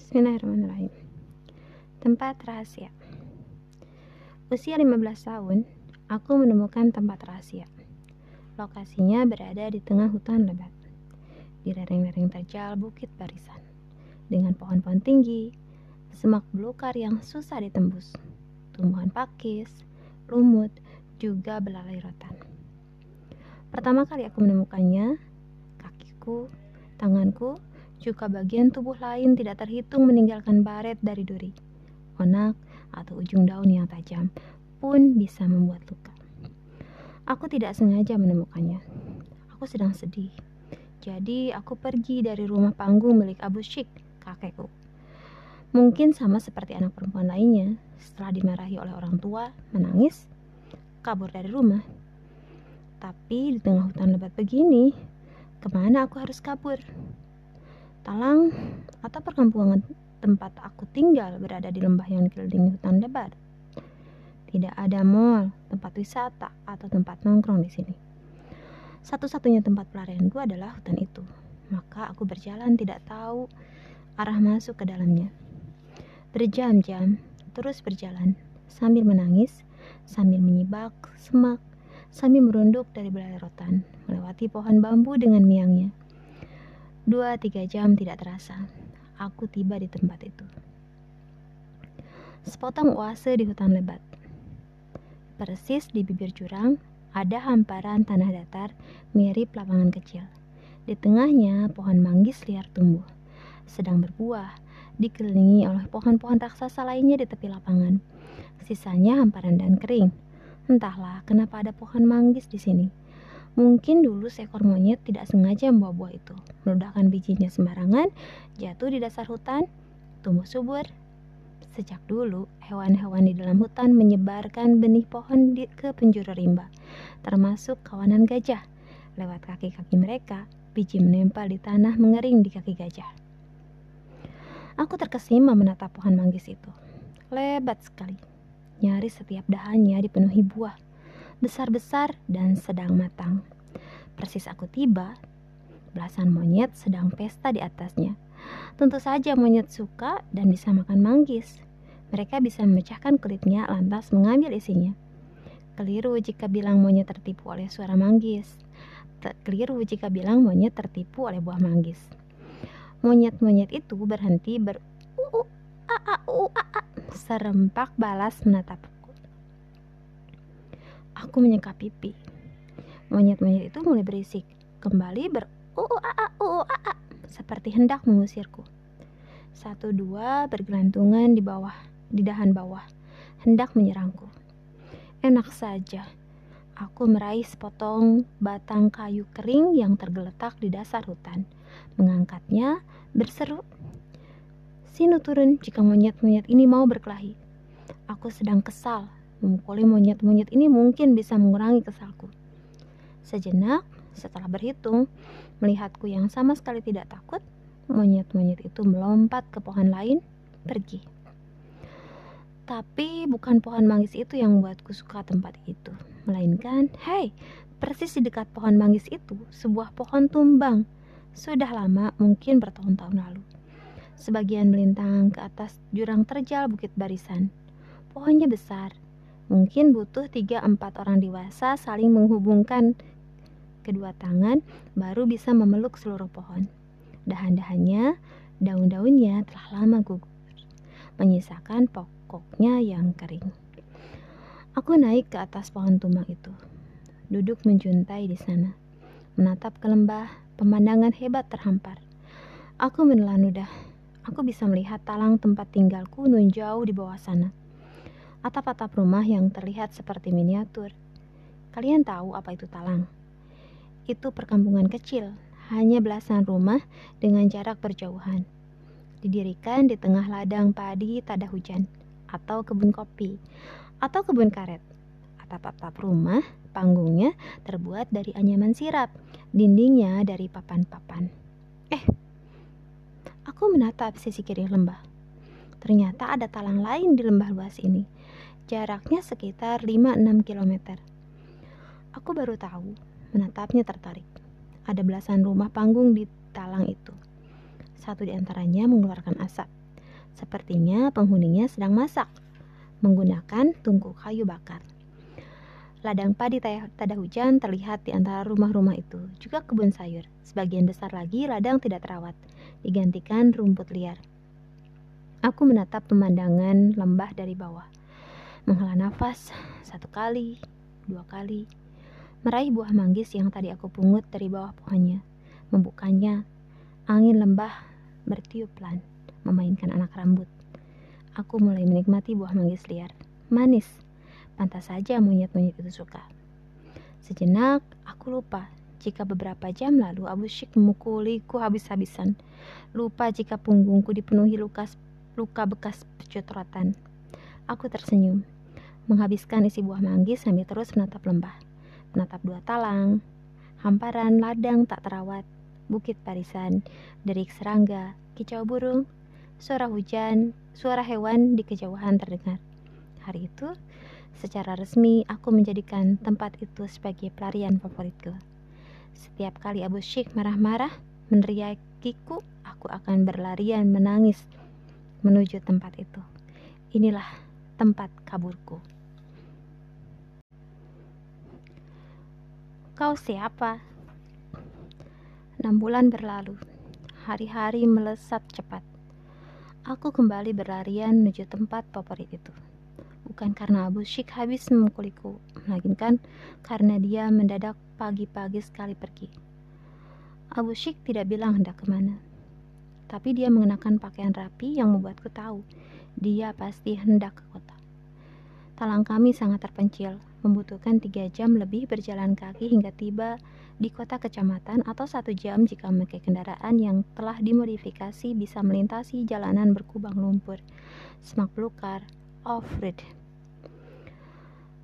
Bismillahirrahmanirrahim. Tempat rahasia. Usia 15 tahun, aku menemukan tempat rahasia. Lokasinya berada di tengah hutan lebat, di lereng-lereng terjal bukit barisan, dengan pohon-pohon tinggi, semak belukar yang susah ditembus, tumbuhan pakis, lumut, juga belalai rotan. Pertama kali aku menemukannya, kakiku, tanganku, juga bagian tubuh lain tidak terhitung meninggalkan baret dari duri. Onak atau ujung daun yang tajam pun bisa membuat luka. Aku tidak sengaja menemukannya. Aku sedang sedih. Jadi aku pergi dari rumah panggung milik Abu Syik, kakekku. Mungkin sama seperti anak perempuan lainnya, setelah dimarahi oleh orang tua, menangis, kabur dari rumah. Tapi di tengah hutan lebat begini, ke mana aku harus kabur? Talang atau perkampungan tempat aku tinggal berada di lembah yang dikelilingi hutan lebar. Tidak ada mall, tempat wisata, atau tempat nongkrong di sini. Satu-satunya tempat pelarianku adalah hutan itu. Maka aku berjalan tidak tahu arah masuk ke dalamnya. Berjam-jam, terus berjalan, sambil menangis, sambil menyibak semak, sambil merunduk dari belai rotan, melewati pohon bambu dengan miangnya. Dua tiga jam tidak terasa, aku tiba di tempat itu. Sepotong oase di hutan lebat. Persis di bibir jurang, ada hamparan tanah datar mirip lapangan kecil. Di tengahnya, pohon manggis liar tumbuh, sedang berbuah, dikelilingi oleh pohon-pohon raksasa lainnya di tepi lapangan. Sisanya hamparan dan kering. Entahlah kenapa ada pohon manggis di sini. Mungkin dulu seekor monyet tidak sengaja membawa buah itu, meledakkan bijinya sembarangan, jatuh di dasar hutan, tumbuh subur. Sejak dulu, hewan-hewan di dalam hutan menyebarkan benih pohon di, ke penjuru rimba, termasuk kawanan gajah. Lewat kaki-kaki mereka, biji menempel di tanah mengering di kaki gajah. Aku terkesima menatap pohon manggis itu. Lebat sekali. Nyaris setiap dahannya dipenuhi buah besar-besar dan sedang matang. Persis aku tiba, belasan monyet sedang pesta di atasnya. Tentu saja monyet suka dan bisa makan manggis. Mereka bisa memecahkan kulitnya lantas mengambil isinya. Keliru jika bilang monyet tertipu oleh suara manggis. Keliru jika bilang monyet tertipu oleh buah manggis. Monyet-monyet itu berhenti ber serempak balas menatap Aku menyeka pipi. Monyet-monyet itu mulai berisik, kembali ber u a a u a a seperti hendak mengusirku. Satu dua bergelantungan di bawah, di dahan bawah, hendak menyerangku. Enak saja. Aku meraih sepotong batang kayu kering yang tergeletak di dasar hutan, mengangkatnya, berseru, Sinu turun jika monyet-monyet ini mau berkelahi. Aku sedang kesal Memukuli monyet-monyet ini mungkin bisa mengurangi kesalku. Sejenak, setelah berhitung, melihatku yang sama sekali tidak takut, monyet-monyet itu melompat ke pohon lain, pergi. Tapi bukan pohon manggis itu yang membuatku suka tempat itu, melainkan, hei, persis di dekat pohon manggis itu, sebuah pohon tumbang. Sudah lama, mungkin bertahun-tahun lalu. Sebagian melintang ke atas jurang terjal bukit barisan. Pohonnya besar, Mungkin butuh 3-4 orang dewasa saling menghubungkan kedua tangan baru bisa memeluk seluruh pohon. Dahan-dahannya, daun-daunnya telah lama gugur, menyisakan pokoknya yang kering. Aku naik ke atas pohon tumbang itu, duduk menjuntai di sana, menatap ke lembah, pemandangan hebat terhampar. Aku menelan ludah. Aku bisa melihat talang tempat tinggalku nun jauh di bawah sana atap-atap rumah yang terlihat seperti miniatur. Kalian tahu apa itu talang? Itu perkampungan kecil, hanya belasan rumah dengan jarak berjauhan. Didirikan di tengah ladang padi tada hujan, atau kebun kopi, atau kebun karet. Atap-atap rumah, panggungnya terbuat dari anyaman sirap, dindingnya dari papan-papan. Eh, aku menatap sisi kiri lembah. Ternyata ada talang lain di lembah luas ini Jaraknya sekitar 5-6 km. Aku baru tahu, menatapnya tertarik. Ada belasan rumah panggung di talang itu. Satu di antaranya mengeluarkan asap. Sepertinya penghuninya sedang masak menggunakan tungku kayu bakar. Ladang padi tada hujan terlihat di antara rumah-rumah itu, juga kebun sayur. Sebagian besar lagi ladang tidak terawat, digantikan rumput liar. Aku menatap pemandangan lembah dari bawah. Menghela nafas satu kali, dua kali. Meraih buah manggis yang tadi aku pungut dari bawah pohonnya. Membukanya, angin lembah bertiup pelan, memainkan anak rambut. Aku mulai menikmati buah manggis liar. Manis, Pantas saja monyet-monyet itu suka. Sejenak, aku lupa jika beberapa jam lalu Abu Syik memukuliku habis-habisan. Lupa jika punggungku dipenuhi luka, luka bekas pecotrotan. Aku tersenyum, menghabiskan isi buah manggis sambil terus menatap lembah. Menatap dua talang, hamparan ladang tak terawat, bukit barisan, derik serangga, kicau burung, suara hujan, suara hewan di kejauhan terdengar. Hari itu, Secara resmi, aku menjadikan tempat itu sebagai pelarian favoritku. Setiap kali Abu Syik marah-marah, meneriakiku, aku akan berlarian menangis menuju tempat itu. Inilah tempat kaburku. Kau siapa? Enam bulan berlalu, hari-hari melesat cepat. Aku kembali berlarian menuju tempat favorit itu bukan karena Abu Syik habis memukuliku, melainkan karena dia mendadak pagi-pagi sekali pergi. Abu Syik tidak bilang hendak ke mana, tapi dia mengenakan pakaian rapi yang membuatku tahu dia pasti hendak ke kota. Talang kami sangat terpencil, membutuhkan tiga jam lebih berjalan kaki hingga tiba di kota kecamatan atau satu jam jika memakai kendaraan yang telah dimodifikasi bisa melintasi jalanan berkubang lumpur, semak belukar, off-road.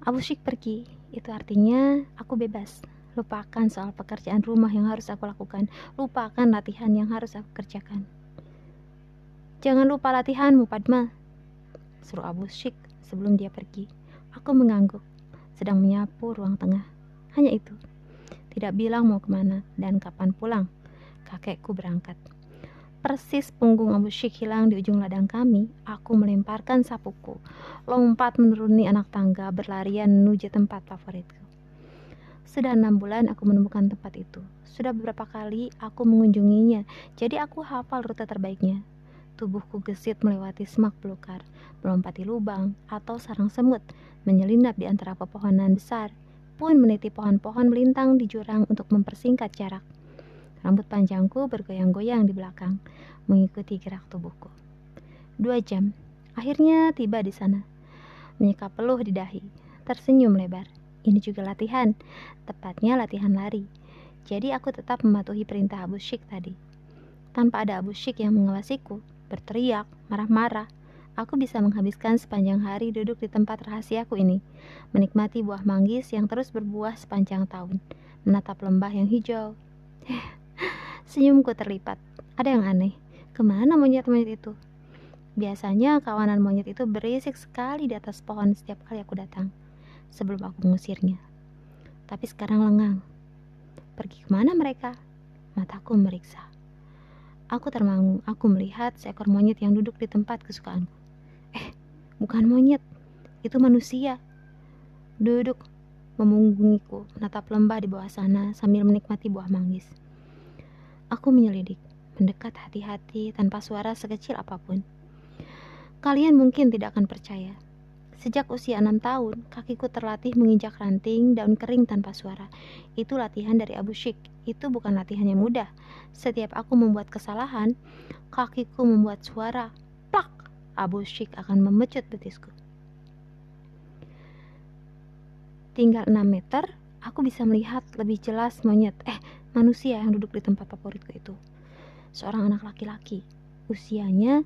Abu Syik pergi, itu artinya aku bebas. Lupakan soal pekerjaan rumah yang harus aku lakukan. Lupakan latihan yang harus aku kerjakan. Jangan lupa latihanmu, Padma. Suruh Abu Syik sebelum dia pergi. Aku mengangguk, sedang menyapu ruang tengah. Hanya itu. Tidak bilang mau ke mana dan kapan pulang. Kakekku berangkat. Persis punggung Abu Syik hilang di ujung ladang kami, aku melemparkan sapuku, lompat menuruni anak tangga, berlarian menuju tempat favoritku. Sudah enam bulan aku menemukan tempat itu. Sudah beberapa kali aku mengunjunginya, jadi aku hafal rute terbaiknya. Tubuhku gesit melewati semak belukar, melompati lubang atau sarang semut, menyelinap di antara pepohonan besar, pun meniti pohon-pohon melintang di jurang untuk mempersingkat jarak. Rambut panjangku bergoyang-goyang di belakang, mengikuti gerak tubuhku. Dua jam, akhirnya tiba di sana. Menyekap peluh di dahi, tersenyum lebar. Ini juga latihan, tepatnya latihan lari. Jadi aku tetap mematuhi perintah Abu Syik tadi. Tanpa ada Abu Syik yang mengawasiku, berteriak, marah-marah, aku bisa menghabiskan sepanjang hari duduk di tempat rahasiaku ini, menikmati buah manggis yang terus berbuah sepanjang tahun, menatap lembah yang hijau. Senyumku terlipat. Ada yang aneh. Ke mana monyet-monyet itu? Biasanya kawanan monyet itu berisik sekali di atas pohon setiap kali aku datang, sebelum aku mengusirnya. Tapi sekarang lengang. Pergi ke mana mereka? Mataku meriksa. Aku termangu, aku melihat seekor monyet yang duduk di tempat kesukaanku. Bukan monyet, itu manusia. Duduk memunggungiku, menatap lembah di bawah sana sambil menikmati buah manggis. Aku menyelidik, mendekat hati-hati tanpa suara sekecil apa pun. Kalian mungkin tidak akan percaya. Sejak usia enam tahun, kakiku terlatih menginjak ranting daun kering tanpa suara. Itu latihan dari Abu Syik. Itu bukan latihan yang mudah. Setiap aku membuat kesalahan, kakiku membuat suara. Abu Syik akan memecut betisku. Tinggal 6 meter, aku bisa melihat lebih jelas monyet. Eh, manusia yang duduk di tempat favoritku itu. Seorang anak laki-laki. Usianya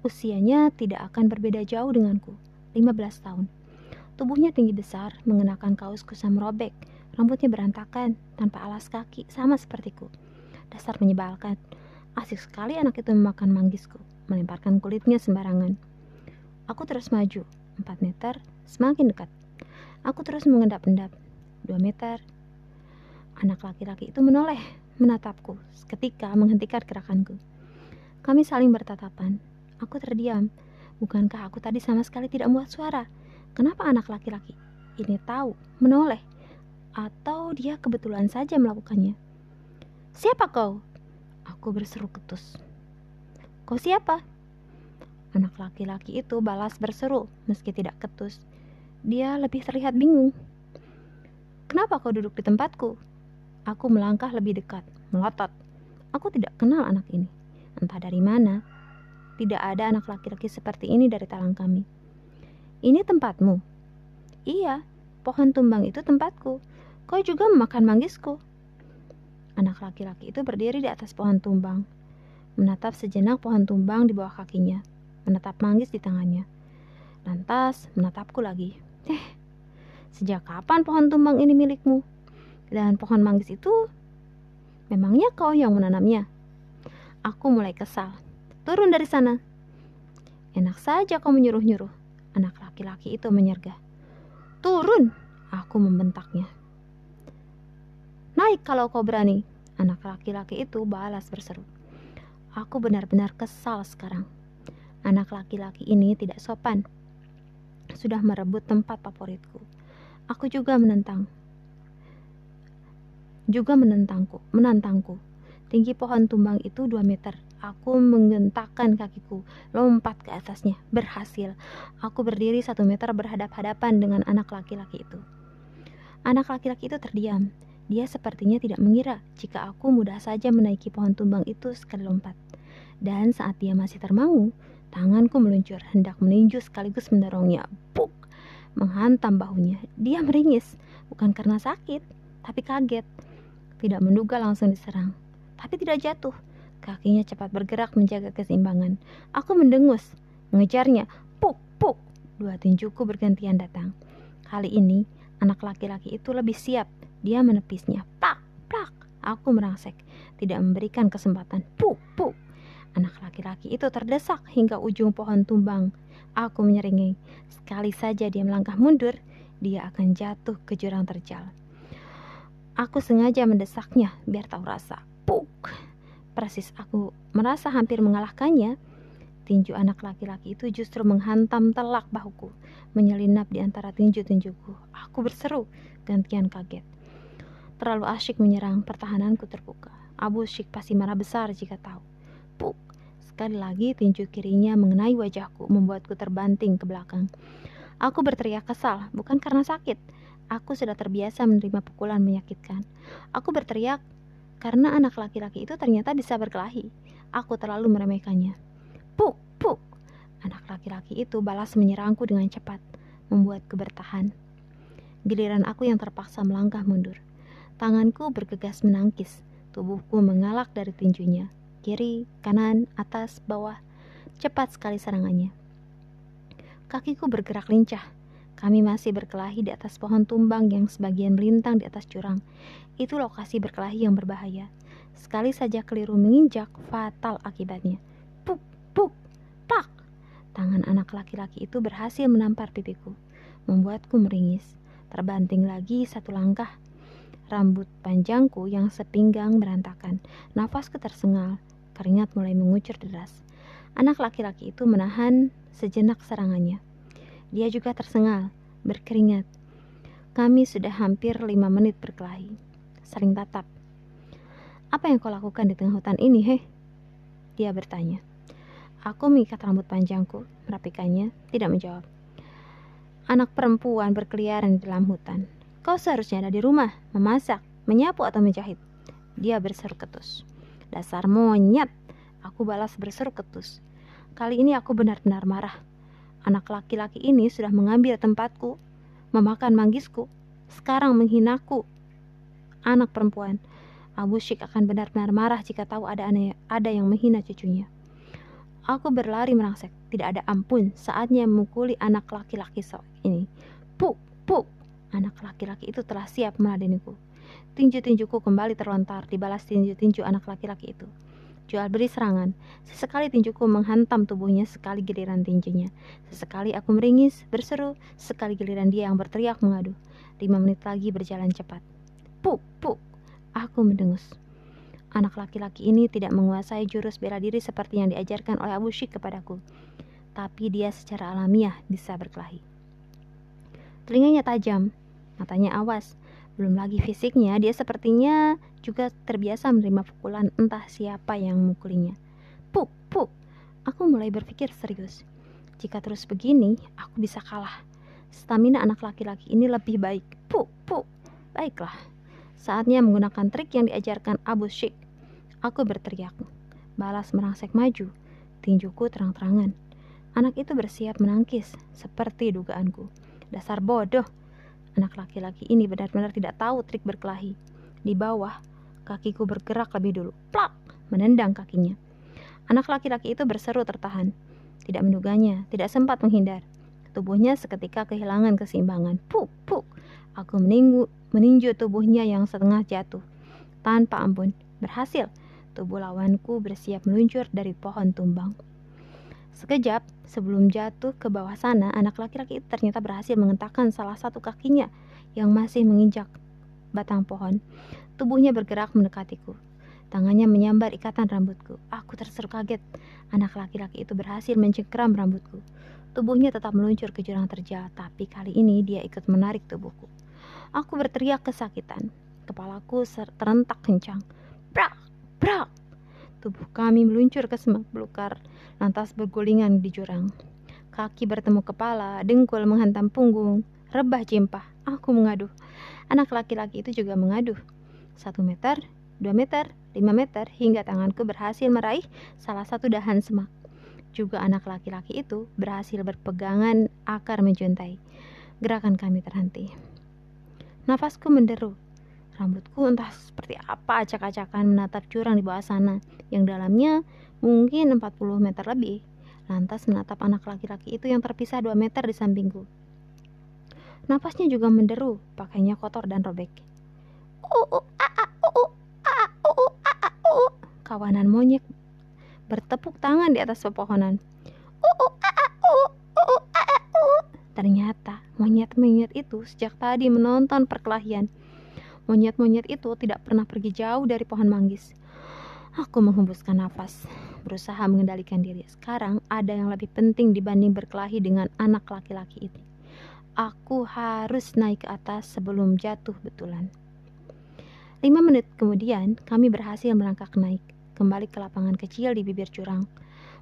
usianya tidak akan berbeda jauh denganku. 15 tahun. Tubuhnya tinggi besar, mengenakan kaos kusam robek, rambutnya berantakan, tanpa alas kaki, sama sepertiku. Dasar menyebalkan. Asik sekali anak itu memakan manggisku, melemparkan kulitnya sembarangan. Aku terus maju, 4 meter, semakin dekat. Aku terus mengendap-endap, 2 meter, Anak laki-laki itu menoleh, menatapku, seketika menghentikan gerakanku. Kami saling bertatapan. Aku terdiam. Bukankah aku tadi sama sekali tidak membuat suara? Kenapa anak laki-laki ini tahu, menoleh? Atau dia kebetulan saja melakukannya? Siapa kau? Aku berseru ketus. Kau siapa? Anak laki-laki itu balas berseru meski tidak ketus. Dia lebih terlihat bingung. Kenapa kau duduk di tempatku? Aku melangkah lebih dekat, melotot. Aku tidak kenal anak ini. Entah dari mana, tidak ada anak laki-laki seperti ini dari talang kami. Ini tempatmu? Iya, pohon tumbang itu tempatku. Kau juga memakan manggisku. Anak laki-laki itu berdiri di atas pohon tumbang, menatap sejenak pohon tumbang di bawah kakinya, menatap manggis di tangannya. Lantas menatapku lagi. Eh, sejak kapan pohon tumbang ini milikmu? Dan pohon manggis itu memangnya kau yang menanamnya? Aku mulai kesal. Turun dari sana. Enak saja kau menyuruh-nyuruh. Anak laki-laki itu menyergah. Turun, aku membentaknya. Naik kalau kau berani. Anak laki-laki itu balas berseru. Aku benar-benar kesal sekarang. Anak laki-laki ini tidak sopan. Sudah merebut tempat favoritku. Aku juga menentang. Juga menentangku, menantangku. Tinggi pohon tumbang itu 2 meter. Aku menggentakkan kakiku, lompat ke atasnya. Berhasil. Aku berdiri satu meter berhadap-hadapan dengan anak laki-laki itu. Anak laki-laki itu terdiam. Dia sepertinya tidak mengira jika aku mudah saja menaiki pohon tumbang itu sekali lompat. Dan saat dia masih termangu, tanganku meluncur hendak meninju sekaligus mendorongnya. Buk! Menghantam bahunya. Dia meringis, bukan karena sakit, tapi kaget. Tidak menduga langsung diserang, tapi tidak jatuh Kakinya cepat bergerak menjaga keseimbangan. Aku mendengus, mengejarnya. Puk, puk. Dua tinjuku bergantian datang. Kali ini, anak laki-laki itu lebih siap. Dia menepisnya. Plak, plak. Aku merangsek, tidak memberikan kesempatan. Puk, puk. Anak laki-laki itu terdesak hingga ujung pohon tumbang. Aku menyeringai. Sekali saja dia melangkah mundur, dia akan jatuh ke jurang terjal. Aku sengaja mendesaknya biar tahu rasa. Puk persis aku merasa hampir mengalahkannya, tinju anak laki-laki itu justru menghantam telak bahuku, menyelinap di antara tinju-tinjuku. Aku berseru, gantian kaget. Terlalu asyik menyerang, pertahananku terbuka. Abu Syik pasti marah besar jika tahu. Puk, sekali lagi tinju kirinya mengenai wajahku, membuatku terbanting ke belakang. Aku berteriak kesal, bukan karena sakit. Aku sudah terbiasa menerima pukulan menyakitkan. Aku berteriak karena anak laki-laki itu ternyata bisa berkelahi. Aku terlalu meremehkannya. Puk, puk. Anak laki-laki itu balas menyerangku dengan cepat, membuatku bertahan. Giliran aku yang terpaksa melangkah mundur. Tanganku bergegas menangkis, tubuhku mengalak dari tinjunya. Kiri, kanan, atas, bawah. Cepat sekali serangannya. Kakiku bergerak lincah, kami masih berkelahi di atas pohon tumbang yang sebagian melintang di atas jurang. Itu lokasi berkelahi yang berbahaya. Sekali saja keliru menginjak, fatal akibatnya. Puk, puk, pak. Tangan anak laki-laki itu berhasil menampar pipiku, membuatku meringis. Terbanting lagi satu langkah. Rambut panjangku yang sepinggang berantakan. Nafasku tersengal. Keringat mulai mengucur deras. Anak laki-laki itu menahan sejenak serangannya. Dia juga tersengal, berkeringat. Kami sudah hampir lima menit berkelahi, saling tatap. Apa yang kau lakukan di tengah hutan ini, heh? Dia bertanya. Aku mengikat rambut panjangku, merapikannya, tidak menjawab. Anak perempuan berkeliaran di dalam hutan. Kau seharusnya ada di rumah, memasak, menyapu atau menjahit. Dia berseru ketus. Dasar monyet, aku balas berseru ketus. Kali ini aku benar-benar marah. Anak laki-laki ini sudah mengambil tempatku, memakan manggisku, sekarang menghinaku. Anak perempuan, Abu Syik akan benar-benar marah jika tahu ada ada yang menghina cucunya. Aku berlari merangsek, tidak ada ampun, saatnya memukuli anak laki-laki ini. Puk, puk, anak laki-laki itu telah siap meladeniku. Tinju-tinjuku kembali terlontar, dibalas tinju-tinju anak laki-laki itu jual beri serangan. Sesekali tinjuku menghantam tubuhnya, sekali giliran tinjunya. Sesekali aku meringis, berseru, sekali giliran dia yang berteriak mengadu. Lima menit lagi berjalan cepat. Puk, puk, aku mendengus. anak laki-laki ini tidak menguasai jurus bela diri seperti yang diajarkan oleh Abu Syik kepadaku. Tapi dia secara alamiah bisa berkelahi. Telinganya tajam, matanya awas. Belum lagi fisiknya, dia sepertinya juga terbiasa menerima pukulan entah siapa yang memukulinya. Puk, puk. Aku mulai berpikir serius. Jika terus begini, aku bisa kalah. Stamina anak laki-laki ini lebih baik. Puk, puk. Baiklah. Saatnya menggunakan trik yang diajarkan Abu Syik. Aku berteriak. Balas merangsek maju. Tinjuku terang-terangan. Anak itu bersiap menangkis, seperti dugaanku. Dasar bodoh. Anak laki-laki ini benar-benar tidak tahu trik berkelahi. Di bawah, kakiku bergerak lebih dulu. Plak! Menendang kakinya. Anak laki-laki itu berseru tertahan. Tidak menduganya, tidak sempat menghindar. Tubuhnya seketika kehilangan keseimbangan. Puk, puk. Aku meninggu, meninju tubuhnya yang setengah jatuh. Tanpa ampun, berhasil. Tubuh lawanku bersiap meluncur dari pohon tumbang. Sekejap, sebelum jatuh ke bawah sana, anak laki-laki itu ternyata berhasil mengentakkan salah satu kakinya yang masih menginjak batang pohon. Tubuhnya bergerak mendekatiku. Tangannya menyambar ikatan rambutku. Aku terseru kaget. Anak laki-laki itu berhasil mencengkeram rambutku. Tubuhnya tetap meluncur ke jurang terjal, tapi kali ini dia ikut menarik tubuhku. Aku berteriak kesakitan. Kepalaku terentak kencang. Brak! Brak! Tubuh kami meluncur ke semak belukar lantas bergulingan di jurang. Kaki bertemu kepala, dengkul menghantam punggung, rebah cimpah. Aku mengaduh. Anak laki-laki itu juga mengaduh. Satu meter, dua meter, lima meter, hingga tanganku berhasil meraih salah satu dahan semak. Juga anak laki-laki itu berhasil berpegangan akar menjuntai. Gerakan kami terhenti. Nafasku menderu. Rambutku entah seperti apa acak-acakan menatap jurang di bawah sana, yang dalamnya mungkin 40 meter lebih. Lantas menatap anak laki-laki itu yang terpisah 2 meter di sampingku. Napasnya juga menderu, pakainya kotor dan robek. Kawanan monyet bertepuk tangan di atas pepohonan. Ternyata monyet-monyet itu sejak tadi menonton perkelahian. Monyet-monyet itu tidak pernah pergi jauh dari pohon manggis. Aku menghembuskan nafas, berusaha mengendalikan diri. Sekarang ada yang lebih penting dibanding berkelahi dengan anak laki-laki ini. Aku harus naik ke atas sebelum jatuh betulan. Lima menit kemudian, kami berhasil melangkah naik, kembali ke lapangan kecil di bibir jurang,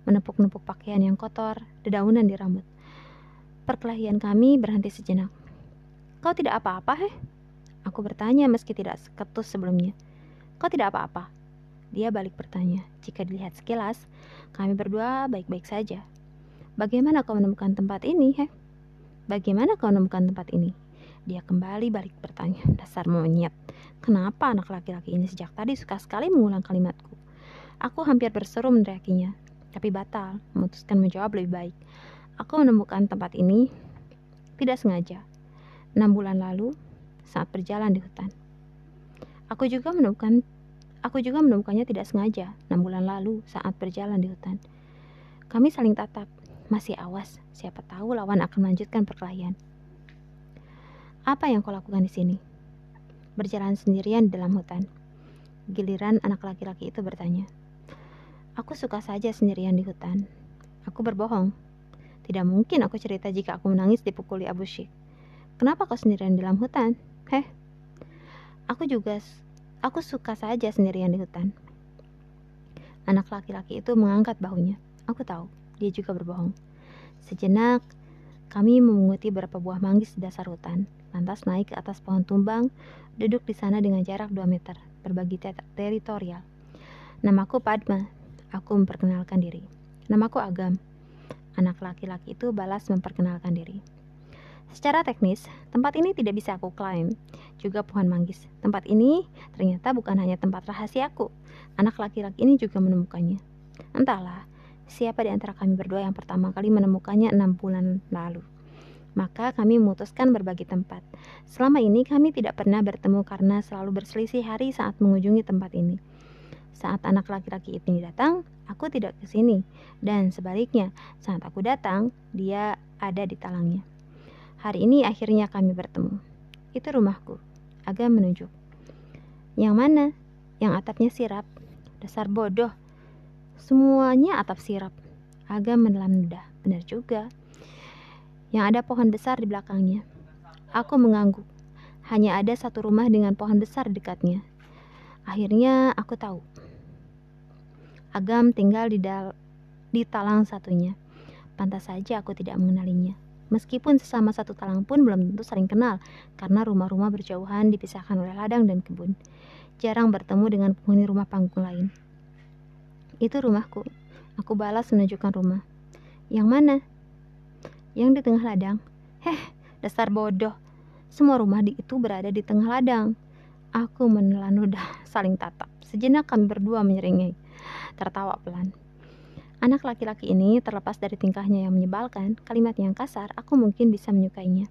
menepuk-nepuk pakaian yang kotor, dedaunan di rambut. Perkelahian kami berhenti sejenak. Kau tidak apa-apa, heh? Aku bertanya meski tidak seketus sebelumnya. Kau tidak apa-apa? Dia balik bertanya. Jika dilihat sekilas, kami berdua baik-baik saja. Bagaimana kau menemukan tempat ini, heh? Bagaimana kau menemukan tempat ini? Dia kembali balik bertanya. Dasar monyet. Kenapa anak laki-laki ini sejak tadi suka sekali mengulang kalimatku? Aku hampir berseru meneriakinya, tapi batal, memutuskan menjawab lebih baik. Aku menemukan tempat ini tidak sengaja. Enam bulan lalu, saat berjalan di hutan. Aku juga menemukan aku juga menemukannya tidak sengaja enam bulan lalu saat berjalan di hutan. Kami saling tatap, masih awas, siapa tahu lawan akan melanjutkan perkelahian. Apa yang kau lakukan di sini? Berjalan sendirian di dalam hutan. Giliran anak laki-laki itu bertanya. Aku suka saja sendirian di hutan. Aku berbohong. Tidak mungkin aku cerita jika aku menangis dipukuli Abu Syik. Kenapa kau sendirian di dalam hutan? Heh, aku juga, aku suka saja sendirian di hutan. Anak laki-laki itu mengangkat bahunya. Aku tahu, dia juga berbohong. Sejenak, kami memunguti beberapa buah manggis di dasar hutan, lantas naik ke atas pohon tumbang, duduk di sana dengan jarak 2 meter, berbagi ter teritorial. Namaku Padma, aku memperkenalkan diri. Namaku Agam. Anak laki-laki itu balas memperkenalkan diri. Secara teknis, tempat ini tidak bisa aku klaim. Juga pohon manggis. Tempat ini ternyata bukan hanya tempat rahasiaku. Anak laki-laki ini juga menemukannya. Entahlah, siapa di antara kami berdua yang pertama kali menemukannya enam bulan lalu. Maka kami memutuskan berbagi tempat. Selama ini kami tidak pernah bertemu karena selalu berselisih hari saat mengunjungi tempat ini. Saat anak laki-laki itu datang, aku tidak ke sini. Dan sebaliknya, saat aku datang, dia ada di talangnya. Hari ini akhirnya kami bertemu. Itu rumahku. Agak menunjuk. Yang mana? yang atapnya sirap. Dasar bodoh. Semuanya atap sirap. Agam menelan ludah. Benar juga. Yang ada pohon besar di belakangnya. Aku mengangguk. Hanya ada satu rumah dengan pohon besar dekatnya. Akhirnya aku tahu. Agam tinggal di, di talang satunya. Pantas saja aku tidak mengenalinya. Meskipun sesama satu talang pun belum tentu saling kenal, karena rumah-rumah berjauhan dipisahkan oleh ladang dan kebun. Jarang bertemu dengan penghuni rumah panggung lain. Itu rumahku. Aku balas menunjukkan rumah. Yang mana? Yang di tengah ladang. Heh, dasar bodoh. Semua rumah di itu berada di tengah ladang. Aku menelan ludah, saling tatap. Sejenak kami berdua menyeringai. Tertawa pelan. Anak laki-laki ini terlepas dari tingkahnya yang menyebalkan, kalimat yang kasar, aku mungkin bisa menyukainya.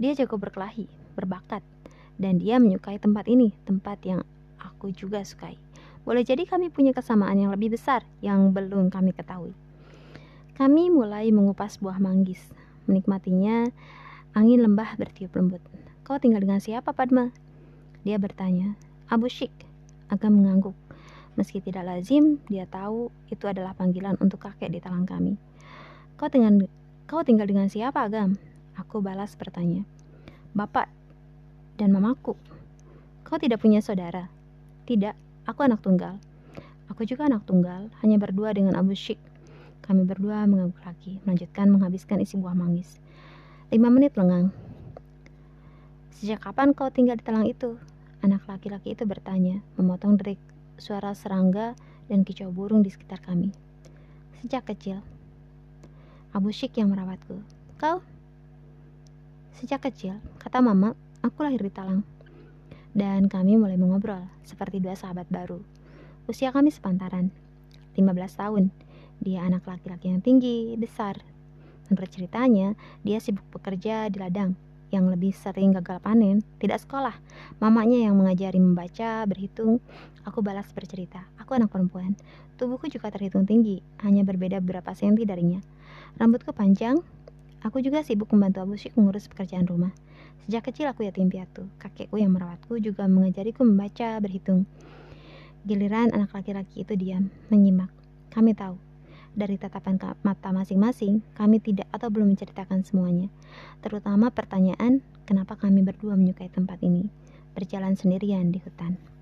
Dia jago berkelahi, berbakat, dan dia menyukai tempat ini, tempat yang aku juga sukai. Boleh jadi kami punya kesamaan yang lebih besar yang belum kami ketahui. Kami mulai mengupas buah manggis, menikmatinya angin lembah bertiup lembut. Kau tinggal dengan siapa, Padma? Dia bertanya. Abu Syik agak mengangguk. Meski tidak lazim, dia tahu itu adalah panggilan untuk kakek di talang kami. Kau tinggal, kau tinggal dengan siapa, Agam? Aku balas bertanya. Bapak dan mamaku. Kau tidak punya saudara? Tidak, aku anak tunggal. Aku juga anak tunggal, hanya berdua dengan Abu Syik. Kami berdua mengangguk lagi, melanjutkan menghabiskan isi buah manggis. Lima menit lengang. Sejak kapan kau tinggal di talang itu? Anak laki-laki itu bertanya, memotong derik suara serangga dan kicau burung di sekitar kami. Sejak kecil. Abu Syik yang merawatku. Kau? Sejak kecil, kata mama, aku lahir di Talang. Dan kami mulai mengobrol, seperti dua sahabat baru. Usia kami sepantaran, 15 tahun. Dia anak laki-laki yang tinggi, besar. Menurut ceritanya, dia sibuk bekerja di ladang yang lebih sering gagal panen, tidak sekolah. Mamanya yang mengajari membaca, berhitung. Aku balas bercerita. Aku anak perempuan. Tubuhku juga terhitung tinggi, hanya berbeda beberapa senti darinya. Rambutku panjang. Aku juga sibuk membantu Abu Syik mengurus pekerjaan rumah. Sejak kecil aku yatim piatu. Kakekku yang merawatku juga mengajariku membaca, berhitung. Giliran anak laki-laki itu diam, menyimak. Kami tahu dari tatapan mata masing-masing, kami tidak atau belum menceritakan semuanya. Terutama pertanyaan, kenapa kami berdua menyukai tempat ini, berjalan sendirian di hutan.